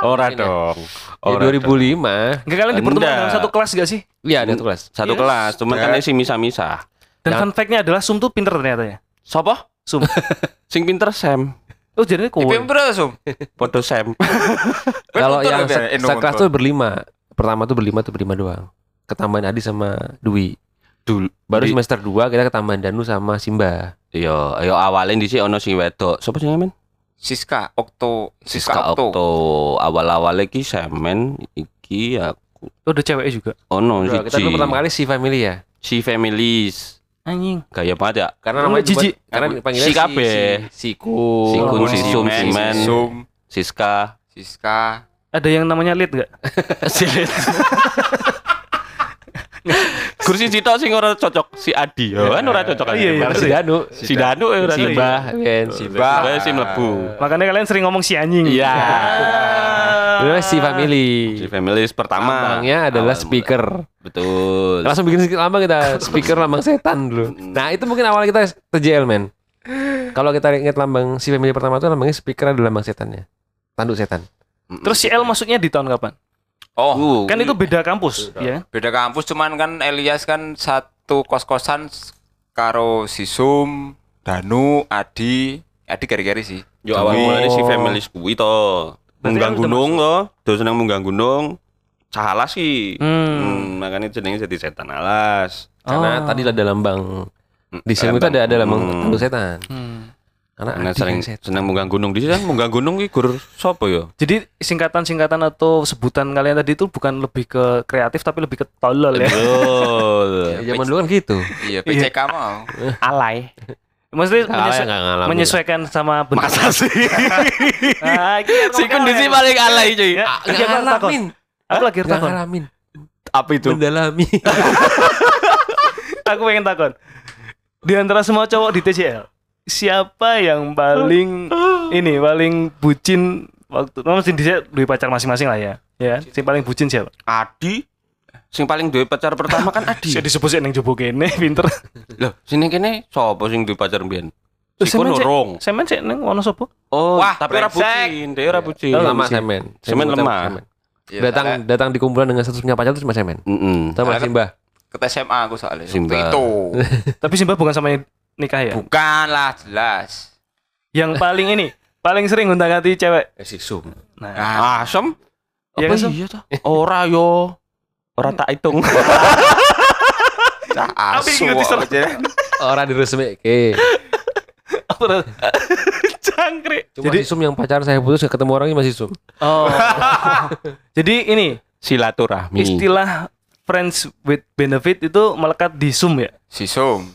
Ora Mungkin ya. dong. Di Ora 2005 Enggak kalian dipertemukan dalam satu kelas gak sih? Iya ada tuh kelas. Satu Iya. kelas, cuman Ya. kan isi misa-misa. Dan Ya. fun fact-nya adalah Sum tuh pinter ternyata ya. Sopo? Sum. Sing pinter Sam. Oh, jadi kowe. yang berapa, Sum? Podo Sam. Kalau yang se- sekelas betul. tuh berlima. Pertama tuh berlima tuh berlima doang. Ketambahan Adi sama Dwi. Dulu Baru Di- semester 2 kita ketambahan Danu sama Simba. Iya, ayo awalnya di sini ono sing wedok. Sopo sing men? Siska Okto, Siska Okto. Awal-awal iki Semen iki aku Oh, udah cewek juga. ono Udah, kita dulu pertama kali si family ya. Si Families. Anjing. Gaya banget ya. Karena namanya jijik. Karena dipanggilnya Si si, kabeh. si, si Kun. Si si Sum, si Men. Sum, Siska. Siska. Ada yang namanya lead gak? Silit. Kursi Cito sing ora cocok si Adi. Ya kan ora cocok. Iya, iya, Karena bener si ya. Danu. Si Danu ya ora Si cocok. Bah. kan. Simba. Simba si mlebu. Makanya kalian sering ngomong si anjing. Iya. Dulu si family. Si Families pertama. Lambangnya adalah Awal speaker. Betul. Langsung bikin sedikit lambang kita speaker lambang setan dulu. Nah itu mungkin awal kita TJL men. Kalau kita ingat lambang si family pertama itu lambangnya speaker adalah lambang setannya. Tanduk setan. Terus si L maksudnya di tahun kapan? Oh, Uh, Kan itu beda kampus, ya. beda kampus cuman kan Elias kan satu kos-kosan karo si Sum, Danu, Adi, Adi gari-gari sih. Yo awal mulanya si Families kuwi to. Berarti Munggah kan udah gunung to, do seneng munggah gunung. Salah sih. Hmm. Hmm, makanya jenenge jadi setan alas. Karena Oh. tadi ada lambang di sini itu ada ada lambang Hmm. setan. Hmm. Karena Karena Adi sering kan seneng munggah gunung di sini kan munggah gunung gur sapa yo? Jadi singkatan-singkatan atau sebutan kalian tadi itu bukan lebih ke kreatif tapi lebih ke tolol ya. Betul. Ya, zaman dulu kan gitu. Iya, PCK mau. Alay. Maksudnya Kalah menyesu- yang nggak ngalamin. menyesuaikan sama bentuk. Masa sih? Ah, iki si kondisi paling alay cuy. Ya, iki aku takon. ngalamin. Aku lagi Nggak takon. ngalamin. Apa itu? Mendalami. Aku pengen takon. Di antara semua cowok di TCL, siapa yang paling ini paling bucin waktu mesti di duwe pacar masing-masing lah ya. Ya, si paling bucin siapa? Adi. Sing paling duwe pacar pertama kan Adi. Saya disebut sih ning jobo kene, pinter. Loh, sini kene sapa sing duwe pacar mbiyen? Si Semen urung. Semen sih neng ono sapa? Oh, Wah, tapi ora bucin, dia ora bucin. Lama semen. Semen Semen lemah. Iya, Datang datang di kumpulan dengan status punya pacar itu cuma semen. Heeh. Sama Karena- Simba. Ke SMA aku soalnya. Simba. Waktu Itu. Tapi Simba bukan sama yang nikah ya? Bukan lah, jelas. Yang paling ini, paling sering gonta ganti cewek. Eh si Sum. Nah, Ah, Asem? Iya Apa kan, Sem? iya toh? Ora yo. Ora tak hitung. cah Apa asu. yang ngerti salah? aja. Orang di resmi. Oke. apa Cangkrik. Cuma Jadi si Sum yang pacaran saya putus ketemu orangnya masih Sum. oh. Jadi ini Silaturahmi. istilah friends with benefit itu melekat di Sum ya. Si Sum.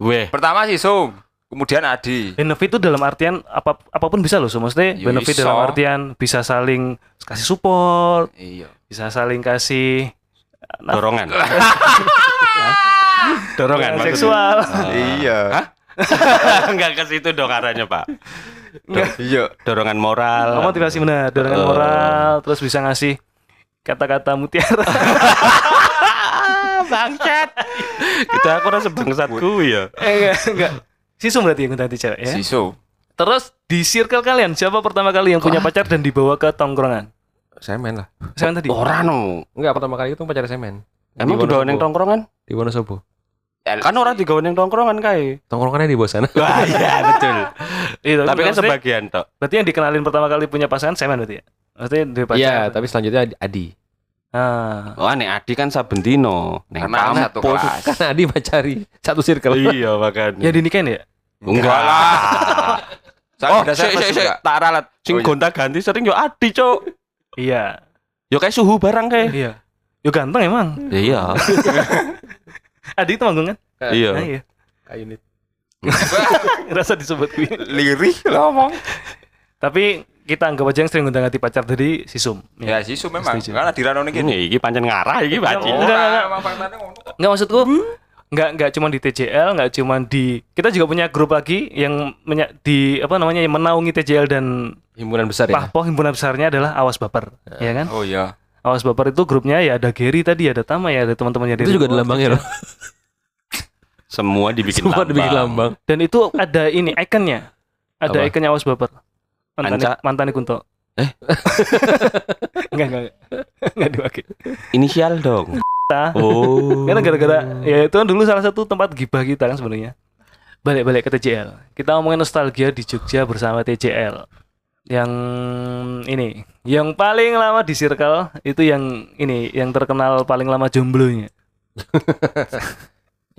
Weh. Pertama si Sum, kemudian Adi. Benefit itu dalam artian apa apa pun bisa loh, Sum. Maksudnya Ya, benefit iso. dalam artian bisa saling kasih support, Iya. bisa saling kasih nah, Dorongan. Dorongan seksual. Iya. Hah? Enggak ke situ dong arahnya, Pak. Iya. Dorongan moral. Oh, motivasi benar, dorongan Eh. moral, terus bisa ngasih kata-kata mutiara. Bangsat. Kita aku rasa bangsat kuwi ya. Eh, enggak, enggak. Sisum berarti yang ganti cewek ya. Sisu. Terus di circle kalian siapa pertama kali yang punya pacar dan dibawa ke tongkrongan? Semen lah. Saya tadi. Ora no. Enggak pertama kali itu pacar semen. Emang Di ning Wonosobo. tongkrongan? Di Wonosobo. Kan ora digawe ning tongkrongan kae. Tongkrongannya di bawah sana. Wah, iya betul. Iya, Tapi kan sebagian tok. Berarti yang dikenalin pertama kali punya pasangan semen berarti ya? Maksudnya dari pacar. Iya, tapi selanjutnya Adi. Ah. Wah, nek Adi kan saben dino ning Karena kan satu kampus. kelas. Kan Adi pacari satu circle. Iya, makanya. Ya dinikahin ya? Enggak lah. Saya Oh, sik sik sik, tak ralat. Sing Oh, iya. gonta-ganti sering yo Adi, Cuk. Iya. Yo kayak suhu barang kayak. Iya. Yo ganteng emang. Iya. Adi itu manggung kan? Iya. Nah, iya. Kayak unit. Rasa disebut gue. Lirih lah ngomong. Tapi kita anggap aja yang sering undang ganti pacar tadi si Sum. Ya sisu memang. Setuju. Karena dirano nih Ini iki pancen ngarah iki Enggak, bajing. enggak, enggak. Kok. Enggak maksudku Enggak enggak cuma di TJL, enggak cuma di kita juga punya grup lagi yang menya, di apa namanya yang menaungi TJL dan Himpunan besar ya. Pahpoh himpunan besarnya adalah Awas Baper, ya kan? Oh iya. Awas Baper itu grupnya ya ada Gary tadi, ada Tama ya, ada teman-temannya Itu juga ada lambangnya loh. Semua dibikin Semua lambang. dibikin lambang. Dan itu ada ini ikonnya. Ada Apa? ikonnya Awas Baper. Mantan Anca. mantan Kunto. Eh? enggak enggak. Enggak dipakai. Inisial dong. Oh. Karena gara-gara ya itu kan dulu salah satu tempat gibah kita kan sebenarnya. Balik-balik ke TJL. Kita ngomongin nostalgia di Jogja bersama TJL. Yang ini, yang paling lama di circle itu yang ini, yang terkenal paling lama jomblonya.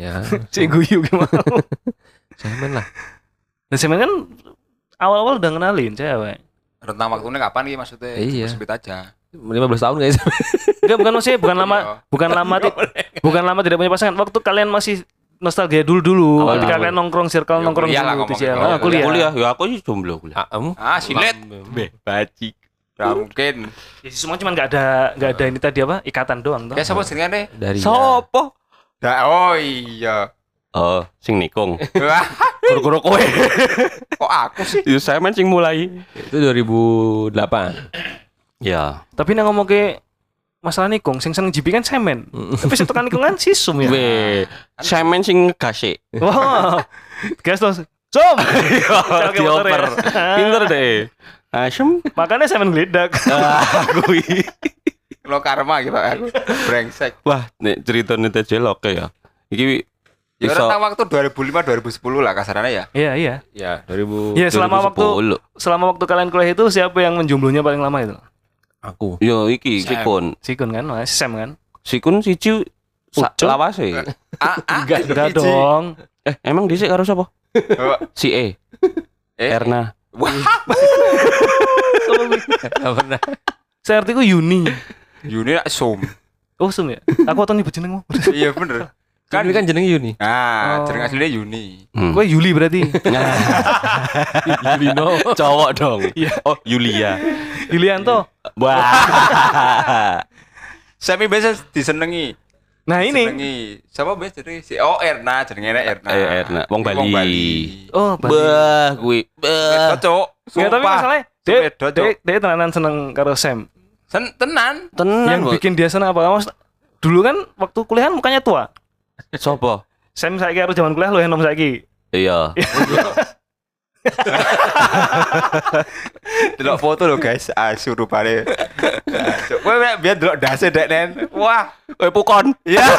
Ya. Si Guyu gimana? Semen lah. Nah, sebenarnya kan awal-awal udah kenalin cewek. Rentang waktunya kapan nih maksudnya? Iya. Sebut aja. 15 tahun guys. Enggak, bukan maksudnya bukan lama, bukan lama bukan lama tidak punya pasangan. Waktu kalian masih nostalgia dulu-dulu, Awal ketika awal. kalian nongkrong circle Ya, nongkrong dulu ngomongin TJL. kuliah. Ah, kuliah. Kuliah, ya aku sih jomblo kuliah. Ah, em. Ah, silet. Be, bajik. Gak mungkin. Ya, semua cuman nggak ada nggak ada ini tadi apa ikatan doang toh. Ya siapa jenengan deh? dari Sopo? Oh iya. Oh, sing nikung. Guru-guru kowe. kok aku sih? Ya saya main sing mulai. itu 2008. Ya. Tapi nang ngomong ke masalah nikung, sing seneng jibi kan semen. Tapi sing tekan nikung kan sisum ya. We, saya main sing gase. Wah. Gas terus. Ke motor ya. Dioper. Pinter deh. Asem. Makanya semen geledak. Ah, kui. Lo karma gitu aku. Brengsek. Wah, nek cerita TJ oke ya. Iki Ya iso rentang waktu 2005 2010 lah kasarannya ya. Iya, iya. Ya, 2000 Iya, selama waktu 2010. selama waktu kalian kuliah itu siapa yang menjomblonya paling lama itu? aku. Yo iki Sam. Sikun. Sikun kan, Mas Sam kan? Sikun lawase. Ah, ah. Enggak, enggak dong. Eh, emang dhisik karo sapa? Si E. Eh, Erna. Wah, Enggak pernah. Saya artiku Yuni. Yuni nak sum. Oh, Sum ya? Aku atau nyebut jenengmu. Iya bener. Kan ini kan jenenge Yuni. Nah, Oh. jeneng aslinya Yuni. Hmm. Gue Yuli berarti. Yulino. Cowok dong. Iya. Oh, Yulia. Yulianto. Wah. Semi biasa disenengi. Nah, ini. Disenengi. Siapa biasa jenenge si Oh Erna, jenenge Erna. Eh, Erna. Wong Bali. Oh, Bali. Bah, kuwi. Bah. Cocok. Enggak, tapi masalahnya dia dia, dia tenanan seneng karo Sam. Sen tenan. Tenan. yang bikin dia seneng apa? Mas, dulu kan waktu kuliahan mukanya tua. Sopo? Sam saya kira zaman kuliah lo yang nom saiki. Iya. Delok foto lo guys, asu rupane. Kowe mek biar delok dase dek nen. Wah, Eh, pukon. iya.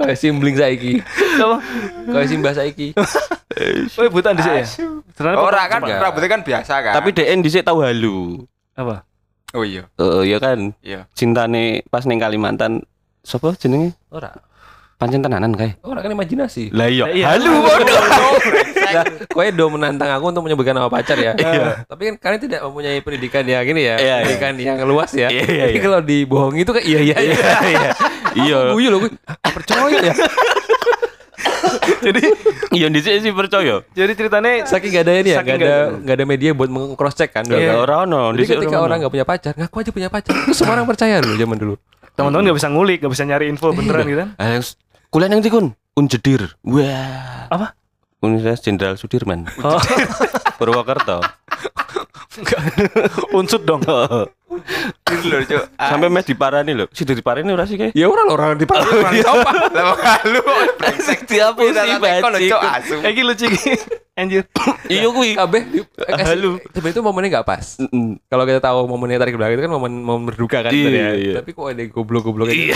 Kayak simbling saiki. Apa? Kayak simbah saiki. Oh, buta di ya. Ora kan rambutnya kan biasa kan. Tapi DN dhisik tau halu. apa? oh iya. Heeh, ya kan. Iya. Cintane pas ning Kalimantan Sopo jenenge? Ora. Pancen tenanan kae. Ora kan imajinasi. Lah iya. Iya. Halu bodoh. Lah, kowe do menantang aku untuk menyebutkan nama pacar ya. Iya. Tapi kan kalian tidak mempunyai pendidikan yang gini ya. Iya, iya. pendidikan yang luas ya. Iya, iya, Jadi iya. kalau dibohongi itu kayak iya iya iya. Iya. Iya. Guyu loh gue. Ah, Percaya ya. Jadi Iya dhisik sih percaya. jadi ceritanya Saking gak ada ini ya, gak ada nggak ada. ada media buat meng-cross check kan. Iya. Ora ono. Jadi Dhisik ketika orang nggak punya pacar, ngaku aja punya pacar. Terus semua orang percaya dulu zaman dulu. Teman-teman nggak bisa ngulik, nggak bisa nyari info beneran gitu kan? Yang s- kuliah nang ndi kun? Unjedir. Wah. Apa? Universitas Jenderal Sudirman. Oh, Purwokerto. unsut dong. Diri lho, Cuk. Sampai meh diparani lho. Si diparani ora sih kayak. Ya orang orang di Orang sopan. Lah kalu kok brengsek Dihapusi, Kita tak teko lho, Cuk, asu. Eh, iki lucu iki. Anjir. Iya kuwi. kabeh di- kasih- Halu. Sebenarnya itu momennya nggak pas. Kalau kita tahu momennya tarik belakang itu kan momen momen berduka kan Iya, tadi ya. iya. Tapi kok ada goblok-goblok gitu.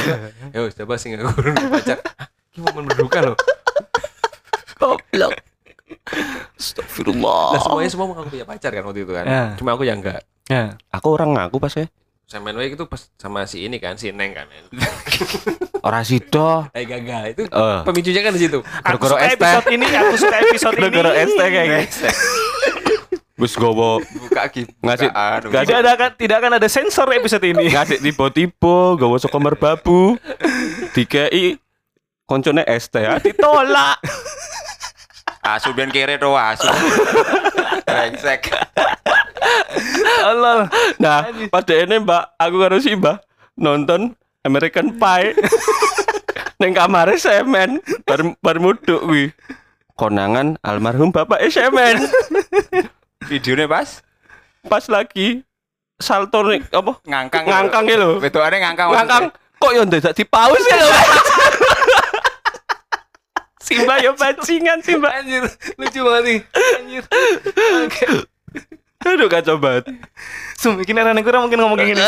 Ya wis coba sih nggak pacar. Ini momen berduka loh. Goblok. Nah Astagfirullah. semuanya semua mengaku punya pacar kan waktu itu kan. Ya. Cuma aku yang enggak. Ya. Aku orang ngaku pas ya. Sama Way itu pas sama si ini kan si Neng kan. Ora sido. Eh gagal itu Eh. pemicunya kan di situ. Aku suka episode ini, aku suka episode ini. Gara-gara ST kayak gitu. Wis gowo Buka. Ngasih- Bukaan. ngasih- Tidak ada akan tidak akan ada sensor episode ini. ngasih tiba-tiba gawa saka merbabu. Dikei koncone ST ya ditolak. Asu ben kere to asu. Brengsek. Allah. Nah, pada ini Mbak, aku karo si Mbak nonton American Pie. Neng kamare semen, bar bar muduk kuwi. Konangan almarhum Bapak semen. Videonya pas Pas lagi salto nih apa? ngangkang. Ngangkang ya lho. Wedokane ngangkang. Ngangkang kok yo ndak di paus ya lho. Simba yo bajingan Simba. Anjir, lucu banget nih. Anjir. Aduh kacau banget. Sum, iki nek kurang mungkin ngomong kayak gini.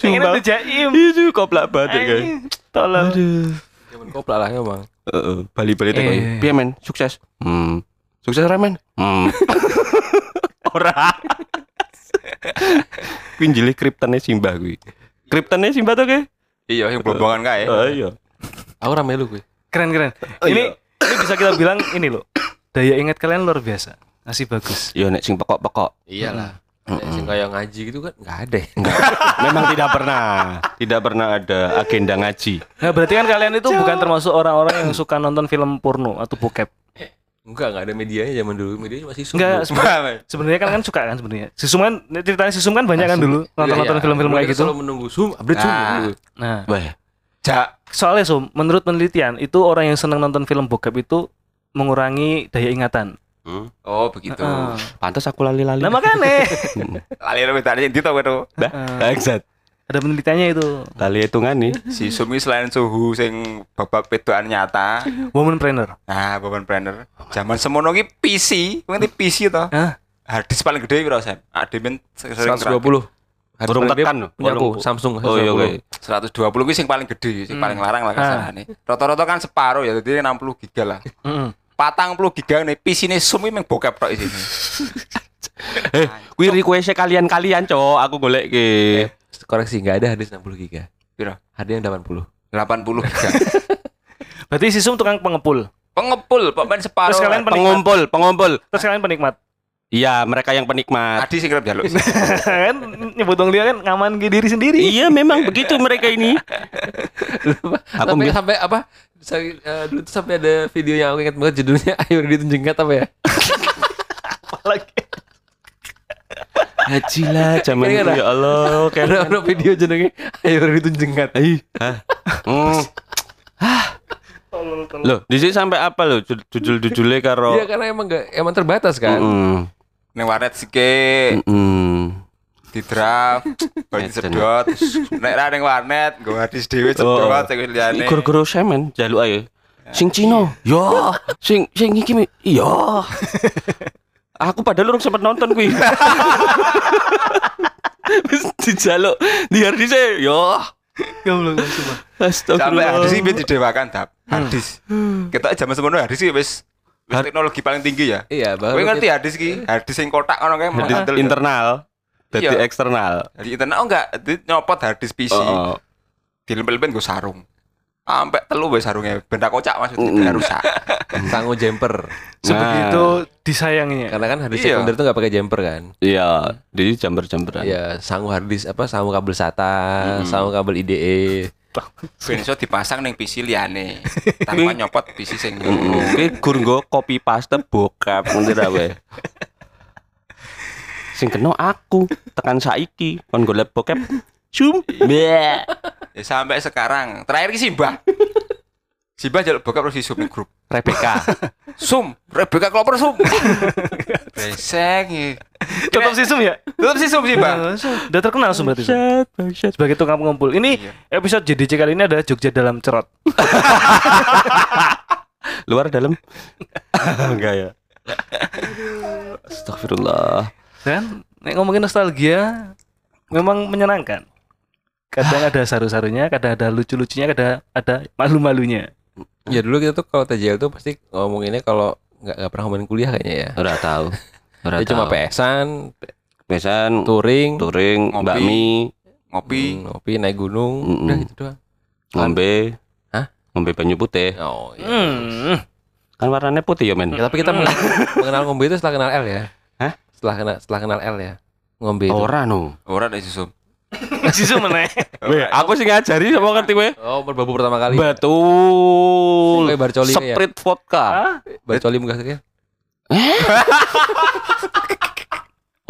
Pengen Sumpah. ada jaim. Itu koplak banget ya. Tolong. Zaman kopla lah emang. Heeh, bali-bali teko. Eh. Piye men? Sukses. Hmm. Sukses ora men? Hmm. ora. Kuwi njilih kriptene Simba kuwi. Kriptene Simba tuh ke? Iya, yang blombongan kae. Oh iya. Aku rame lu gue. Keren keren. Oh, ini ini bisa kita bilang ini loh. Daya ingat kalian luar biasa. Masih bagus. Yo nek sing pokok-pokok. Iyalah. Nek Sing kayak ngaji gitu kan nggak ada. Memang tidak pernah, tidak pernah ada agenda ngaji. Nah, berarti kan kalian itu bukan termasuk orang-orang yang suka nonton film porno atau bokep. Enggak, enggak ada medianya zaman dulu. Medianya masih sumbu. Enggak, seben- sebenarnya kan kan suka kan sebenarnya. Sisum kan ceritanya Sisum kan banyak kan dulu nonton-nonton Iya, film-film dulu kayak gitu. Selalu menunggu sum, update sum Nah. dulu. Nah, Wah, Ja, soalnya Sum, menurut penelitian itu orang yang senang nonton film bokep itu mengurangi daya ingatan. hmm. oh begitu. Heeh. pantas aku lali-lali. Nah, makanya Lali tadi itu tau. Bah, Eh. bangsat. ada penelitiannya itu. Lali hitungan nih. Si Sumi selain suhu sing babak pedoan nyata. Woman planner. Nah, Bapak Planner. Zaman semono ki PC, ngerti PC to? Hah? Harddisk paling gede piro sen? Sering 120. Harus Burung tekan. Punya aku, Samsung. Oh iya, oke. 120 ki sing paling gede, sing paling larang lah kasarane. Rata-rata kan separuh ya, jadi 60 giga lah. Heeh. Patang puluh giga nih, PC ini Sumi memang bokep tok isine. Eh, kuwi request kalian-kalian, Cok. Aku golek ke. Eh, koreksi nggak ada hadis 60 giga. Piro? Ada yang 80. 80 giga. Berarti Sisum tukang pengepul. Pengepul, pemain separuh. Terus kalian penikmat. Pengumpul, pengumpul. Terus kalian penikmat. Iya, mereka yang penikmat. Adi sing kerep jaluk. kan nyebut dong dia kan ngaman ke diri sendiri. Iya, memang begitu mereka ini. Aku sampai sampai apa? Saya, eh, dulu tuh sampai ada video yang aku ingat banget judulnya Ayo ditunjukkan apa ya? Lagi. Haji lah, zaman itu ya Allah. Kayak Ada ada video judulnya Ayo ditunjukkan. Ih, hah? Hmm. Loh, di sini sampai apa loh? Judul-judulnya karo Iya karena emang gak emang terbatas kan. Mm, Ning warnet sike mm. di draft, baru disedot. Nek ra ning warnet, nggo hadis dhewe Oh. sedot sing liyane. Goro-goro semen jaluk ayo. Sing Cino, yo. Sing sing iki yo. Aku padahal urung sempet nonton kuwi. Wis dijaluk di hardise yo. Cuma. Sampai Astagfirullah. hadis iki didewakan tap. Hadis. Kita zaman semono hadis iki wis Har- teknologi paling tinggi ya. Iya, baru Kowe ngerti hadis ki? Hadis sing kotak ngono kae Hadis model internal, dadi Iya. eksternal. Jadi internet oh enggak, nyopot hadis PC. Oh, oh. Dilempel-lempel gue sarung. Sampai telu wis sarungnya benda kocak maksudnya Mm. benda rusak. sangu jumper. Sebegitu disayanginya. Karena kan hadis Iya. sekunder tuh gak pakai jumper kan. Iya, jadi jamber-jamberan. Iya, sangu harddisk apa sangu kabel SATA, sangu kabel IDE. Ben iso dipasang ning PC liyane. Tanpa nyopot PC sing Ki gur nggo copy paste bokap ngerti ra kowe. Sing kena aku tekan saiki kon golek bokep. Bleh. Ya, sampai sekarang. Terakhir ki Simbah. Simbah jaluk bokap terus di sub ning grup. Rebecca. Sum, Rebecca Clover Sum. Besek. ya. Tetap si Sum ya? Tetap sih sum sih, Bang. Udah terkenal Sum berarti. Sum. Sebagai tukang pengumpul. Ini Iya. episode JDC kali ini adalah Jogja dalam cerot. Luar dalam? Enggak ya. Astagfirullah. Dan nek ngomongin nostalgia memang menyenangkan. Kadang ada saru-sarunya, kadang ada lucu-lucunya, kadang ada malu-malunya. Ya dulu kita tuh kalau TJL tuh pasti ngomonginnya kalau nggak nggak pernah ngomongin kuliah kayaknya ya. Ora tahu. Ya cuma tahu. PS-an, Besan touring, touring, Ngopi. bakmi, Ngopi. hmm, ngopi, naik gunung, Mm-mm. udah gitu doang. ngombe. Hah? Ngombe banyu putih. Oh iya. Hmm. Kan warnanya putih ya, men. Ya, tapi kita mengenal, mengenal ngombe itu setelah kenal L ya. Hah? Setelah kenal setelah kenal L ya. Ngombe itu. Ora no. Ora ada si sum. Si Sum meneh. Weh, aku sih ngajari sama ngerti weh. Oh, berbabu pertama kali. Betul. Kayak barcoli kayak. Sprite vodka. Hah? Barcoli muka sekali.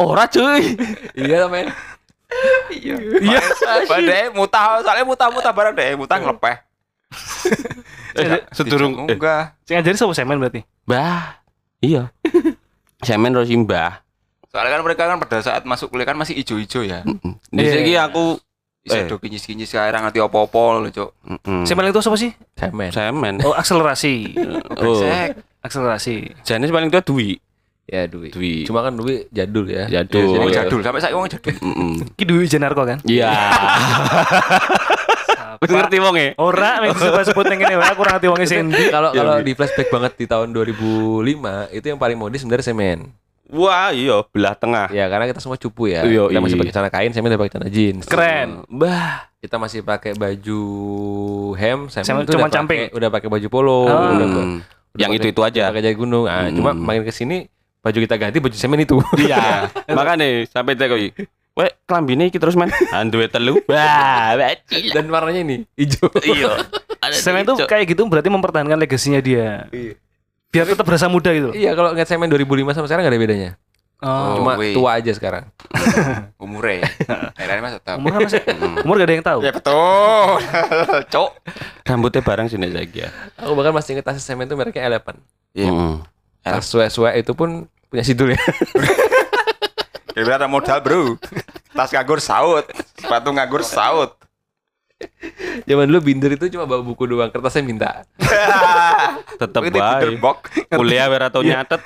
Ora cuy. Iya, men. Iya. Iya. Padahal mutah, soalnya mutah-mutah barang deh, mutah ngelepeh. Sedurung eh, enggak. Sing ngajari sapa semen berarti? Bah. Iya. Semen terus imbah. Soalnya kan mereka kan pada saat masuk kuliah kan masih ijo-ijo ya. Di Iya. sini aku Bisa Eh. do kinyis-kinyis sekarang ngerti apa-apa lho, Cuk. mm-mm. Semen itu apa sih? Cemen. semen. Oh, akselerasi. Oh. Akselerasi. Jenis paling tua Dwi. Ya, Dwi. Dwi. Cuma kan Dwi jadul ya. Jadul. Iya, jadul sampai saya wong jadul. Mm-mm. Ki duwe Jenarko kan? Iya. Wis ngerti wong e. Ora mek disebut-sebut ning kene wae aku ora ngerti wong sing endi. Kalau Iya, kalau Dwi. di flashback banget di tahun 2005 itu yang paling modis sebenarnya semen. Wah, iya belah tengah. Ya karena kita semua cupu ya. Iya, kita masih iya. pakai celana kain, semen udah pakai celana jeans. Keren. Bah. Kita masih pakai baju hem, semen, Semen itu cuma udah camping. udah pakai baju polo, Oh. udah, udah Hmm. Yang pakai- itu-itu aja. Pakai jaket gunung. Ah, Hmm. cuma makin ke sini baju kita ganti baju semen itu. Iya. Makanya sampai teko iki. Weh, klambine iki terus men. Anduwe telu. Wah. Dan warnanya ini hijau. Iya. Semen itu kayak gitu berarti mempertahankan legasinya dia. Iya. Biar tetap berasa muda gitu. Iya, kalau ngeliat semen 2005 sama sekarang gak ada bedanya. Oh. Cuma wih. tua aja sekarang. Umure. Akhirnya mas tetap. Umur apa sih? Umur gak ada yang tahu. Ya betul. Cuk. rambutnya barang sini saja. ya. Aku bahkan masih inget tas semen itu mereknya Eleven. Iya. Heeh. Tas suwe-suwe itu pun punya sidul ya. Kira ada modal, Bro. Tas nganggur saut, sepatu nganggur saut. Zaman dulu binder itu cuma bawa buku doang, kertasnya minta. Tetep bae. Kuliah ora tau nyatet.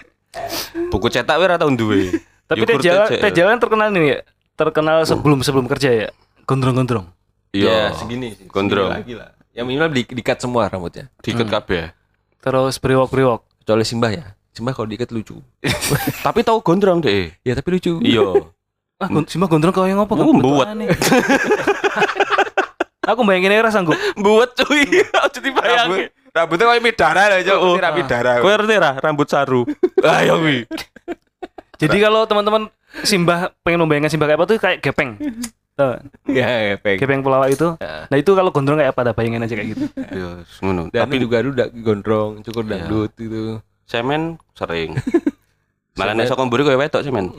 Buku cetak ora tau duwe. Tapi Yogurt Tejawan, aja. Tejawan terkenal ini ya. Terkenal sebelum sebelum kerja ya. Gondrong-gondrong. Ya, Iya, segini sih. Gondrong. Segini lagi lah. Yang minimal di, dikat semua rambutnya. diikat kabeh. Terus brewok-brewok. Kecuali Simbah ya. Simbah kalau diikat lucu. Tapi tau gondrong deh. Ya tapi lucu. Iya. Ah, Simbah gondrong kau yang apa? Oh, buat. Aku bayangin aja sanggup. Buat cuy. Aja Rambut, dibayangke. rambutnya kayak midara lah, Cuk. Oh, Ini rapi darah. Kowe ngerti ra rambut saru. Ayo wi. Jadi kalau teman-teman Simbah pengen membayangkan Simbah kayak apa tuh kayak gepeng. Tuh, Ya, efek. gepeng pelawak itu. Ya. Nah itu kalau gondrong kayak apa? Ada bayangin aja kayak gitu. Iya, ngono. Tapi juga dulu da- gondrong, cukur Iya. dangdut gitu. semen sering. Malah nek sok mburi kowe wetok semen.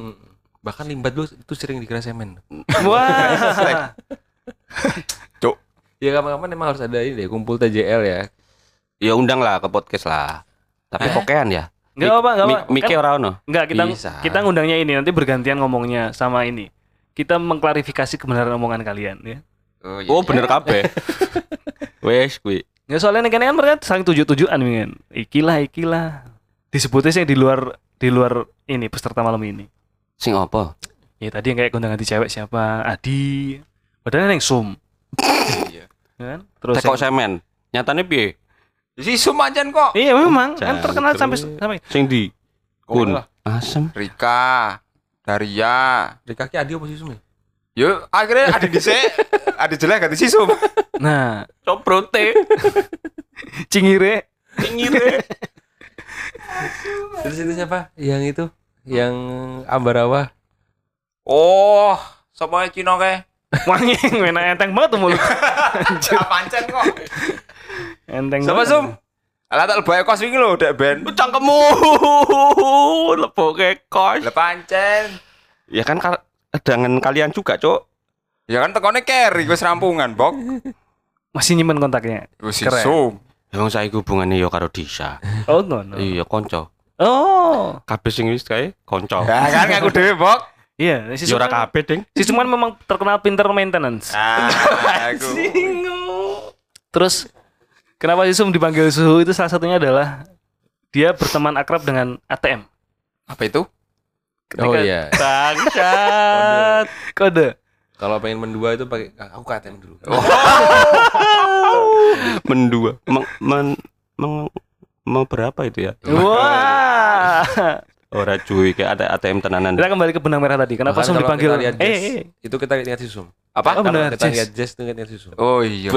Bahkan limbat dulu itu sering dikira semen. Wah. Ya kapan-kapan emang harus ada ini deh, kumpul TJL ya. Ya undang lah ke podcast lah. Tapi Eh? pokean ya. Enggak apa, enggak apa. Mik- Mike Kan- ora ono. Enggak, kita Bisa. kita ngundangnya ini nanti bergantian ngomongnya sama ini. Kita mengklarifikasi kebenaran omongan kalian ya. Oh, iya. Oh bener kabeh. Wes kuwi. Ya soalnya nih kan mereka saling tujuh-tujuan kan. Ikilah, ikilah. Disebutnya sih di luar di luar ini peserta malam ini. Sing apa? Ya tadi yang kayak gondang ganti cewek siapa? Adi. Padahal yang sum. Kan? Terus Tekok yang- semen. Nyatane piye? Si Sumajan kok. Iya memang kan terkenal sampai sampai Sing di kun. Oh. Asem. Rika, Daria. Dari kaki Adi apa sih Sumi? Yuk, akhirnya ada di ada jelek ganti si Sum. Nah, Coprote. cingire Ngire. Terus itu siapa? Yang itu, yang Ambarawa. Oh, sapa Cino ke? Wangi enak enteng banget tuh mulut. pancen kok. Enteng. Banget. Sum? Alah tak lebae kos wingi lho, dek ben. Cangkemmu. Leboke kos. Lah pancen. Ya kan dengan kalian juga, Cok. Ya kan tekone carry wis rampungan, Bok. Masih nyimpen kontaknya. Wis. Sum. Emang saya hubungannya ya karo Disa. Oh, no, no. Iya, konco. Oh. Kabeh sing wis kae konco. Ya kan ngaku dhewe, Bok. Iya, si Sum kan, kabeh, Ding. si Sum kan memang terkenal pinter maintenance. Ah, aku. Terus kenapa si Sum dipanggil suhu itu salah satunya adalah dia berteman akrab dengan ATM. Apa itu? Oh iya. Bangsat. Kode. Kalau pengen mendua itu pakai ah, aku ke ATM dulu. Mendua. Meng, men, meng- mau berapa itu ya? Wah. Ora cuy, kayak ada ATM tenanan. Kita kembali ke benang merah tadi. Kenapa Sum dipanggil? lihat Eh, Jazz, eh. itu kita ingat si Sum. Apa? Oh, benar, kita lihat Jazz itu ingat si Sum. Oh iya.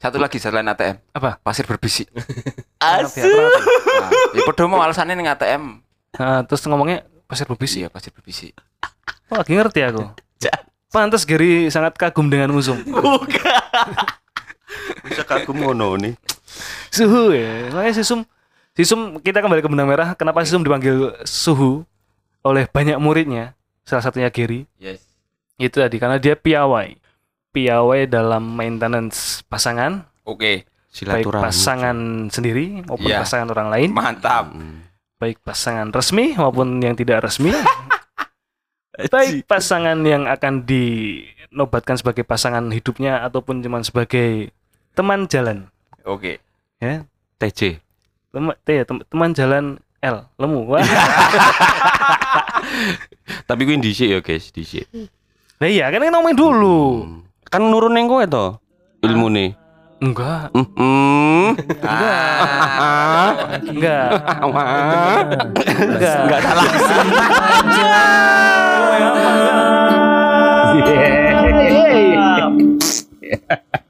Satu lagi selain ATM. Apa? Pasir berbisik. Asu. Nah, ya podo mau alasannya ning ATM. Nah, terus ngomongnya pasir berbisik. Iya, pasir berbisik. Oh, lagi ngerti aku. Pantas Gary sangat kagum dengan Musum. Bisa kagum ngono nih. Suhu ya. Makanya si Sum, si Sum kita kembali ke benang merah. Kenapa si Sum dipanggil Suhu oleh banyak muridnya? Salah satunya Gary. Yes. Itu tadi karena dia piawai. Piawai dalam maintenance pasangan, Oke, baik Silaturahmi. pasangan sendiri maupun Iya. pasangan orang lain, mantap. Hmm. baik pasangan resmi maupun yang tidak resmi, baik pasangan yang akan dinobatkan sebagai pasangan hidupnya ataupun cuma sebagai teman jalan, Oke. ya. TJ. Lemu, T ya teman jalan L, lemu. Wah. Iya. Tapi gue indisi ya, guys, indisi Nah iya, kan ngomongin dulu. Hmm. Kan nurun neng gue to nih Enggak. enggak enggak Enggak. Enggak. Enggak. Enggak salah. Yeah.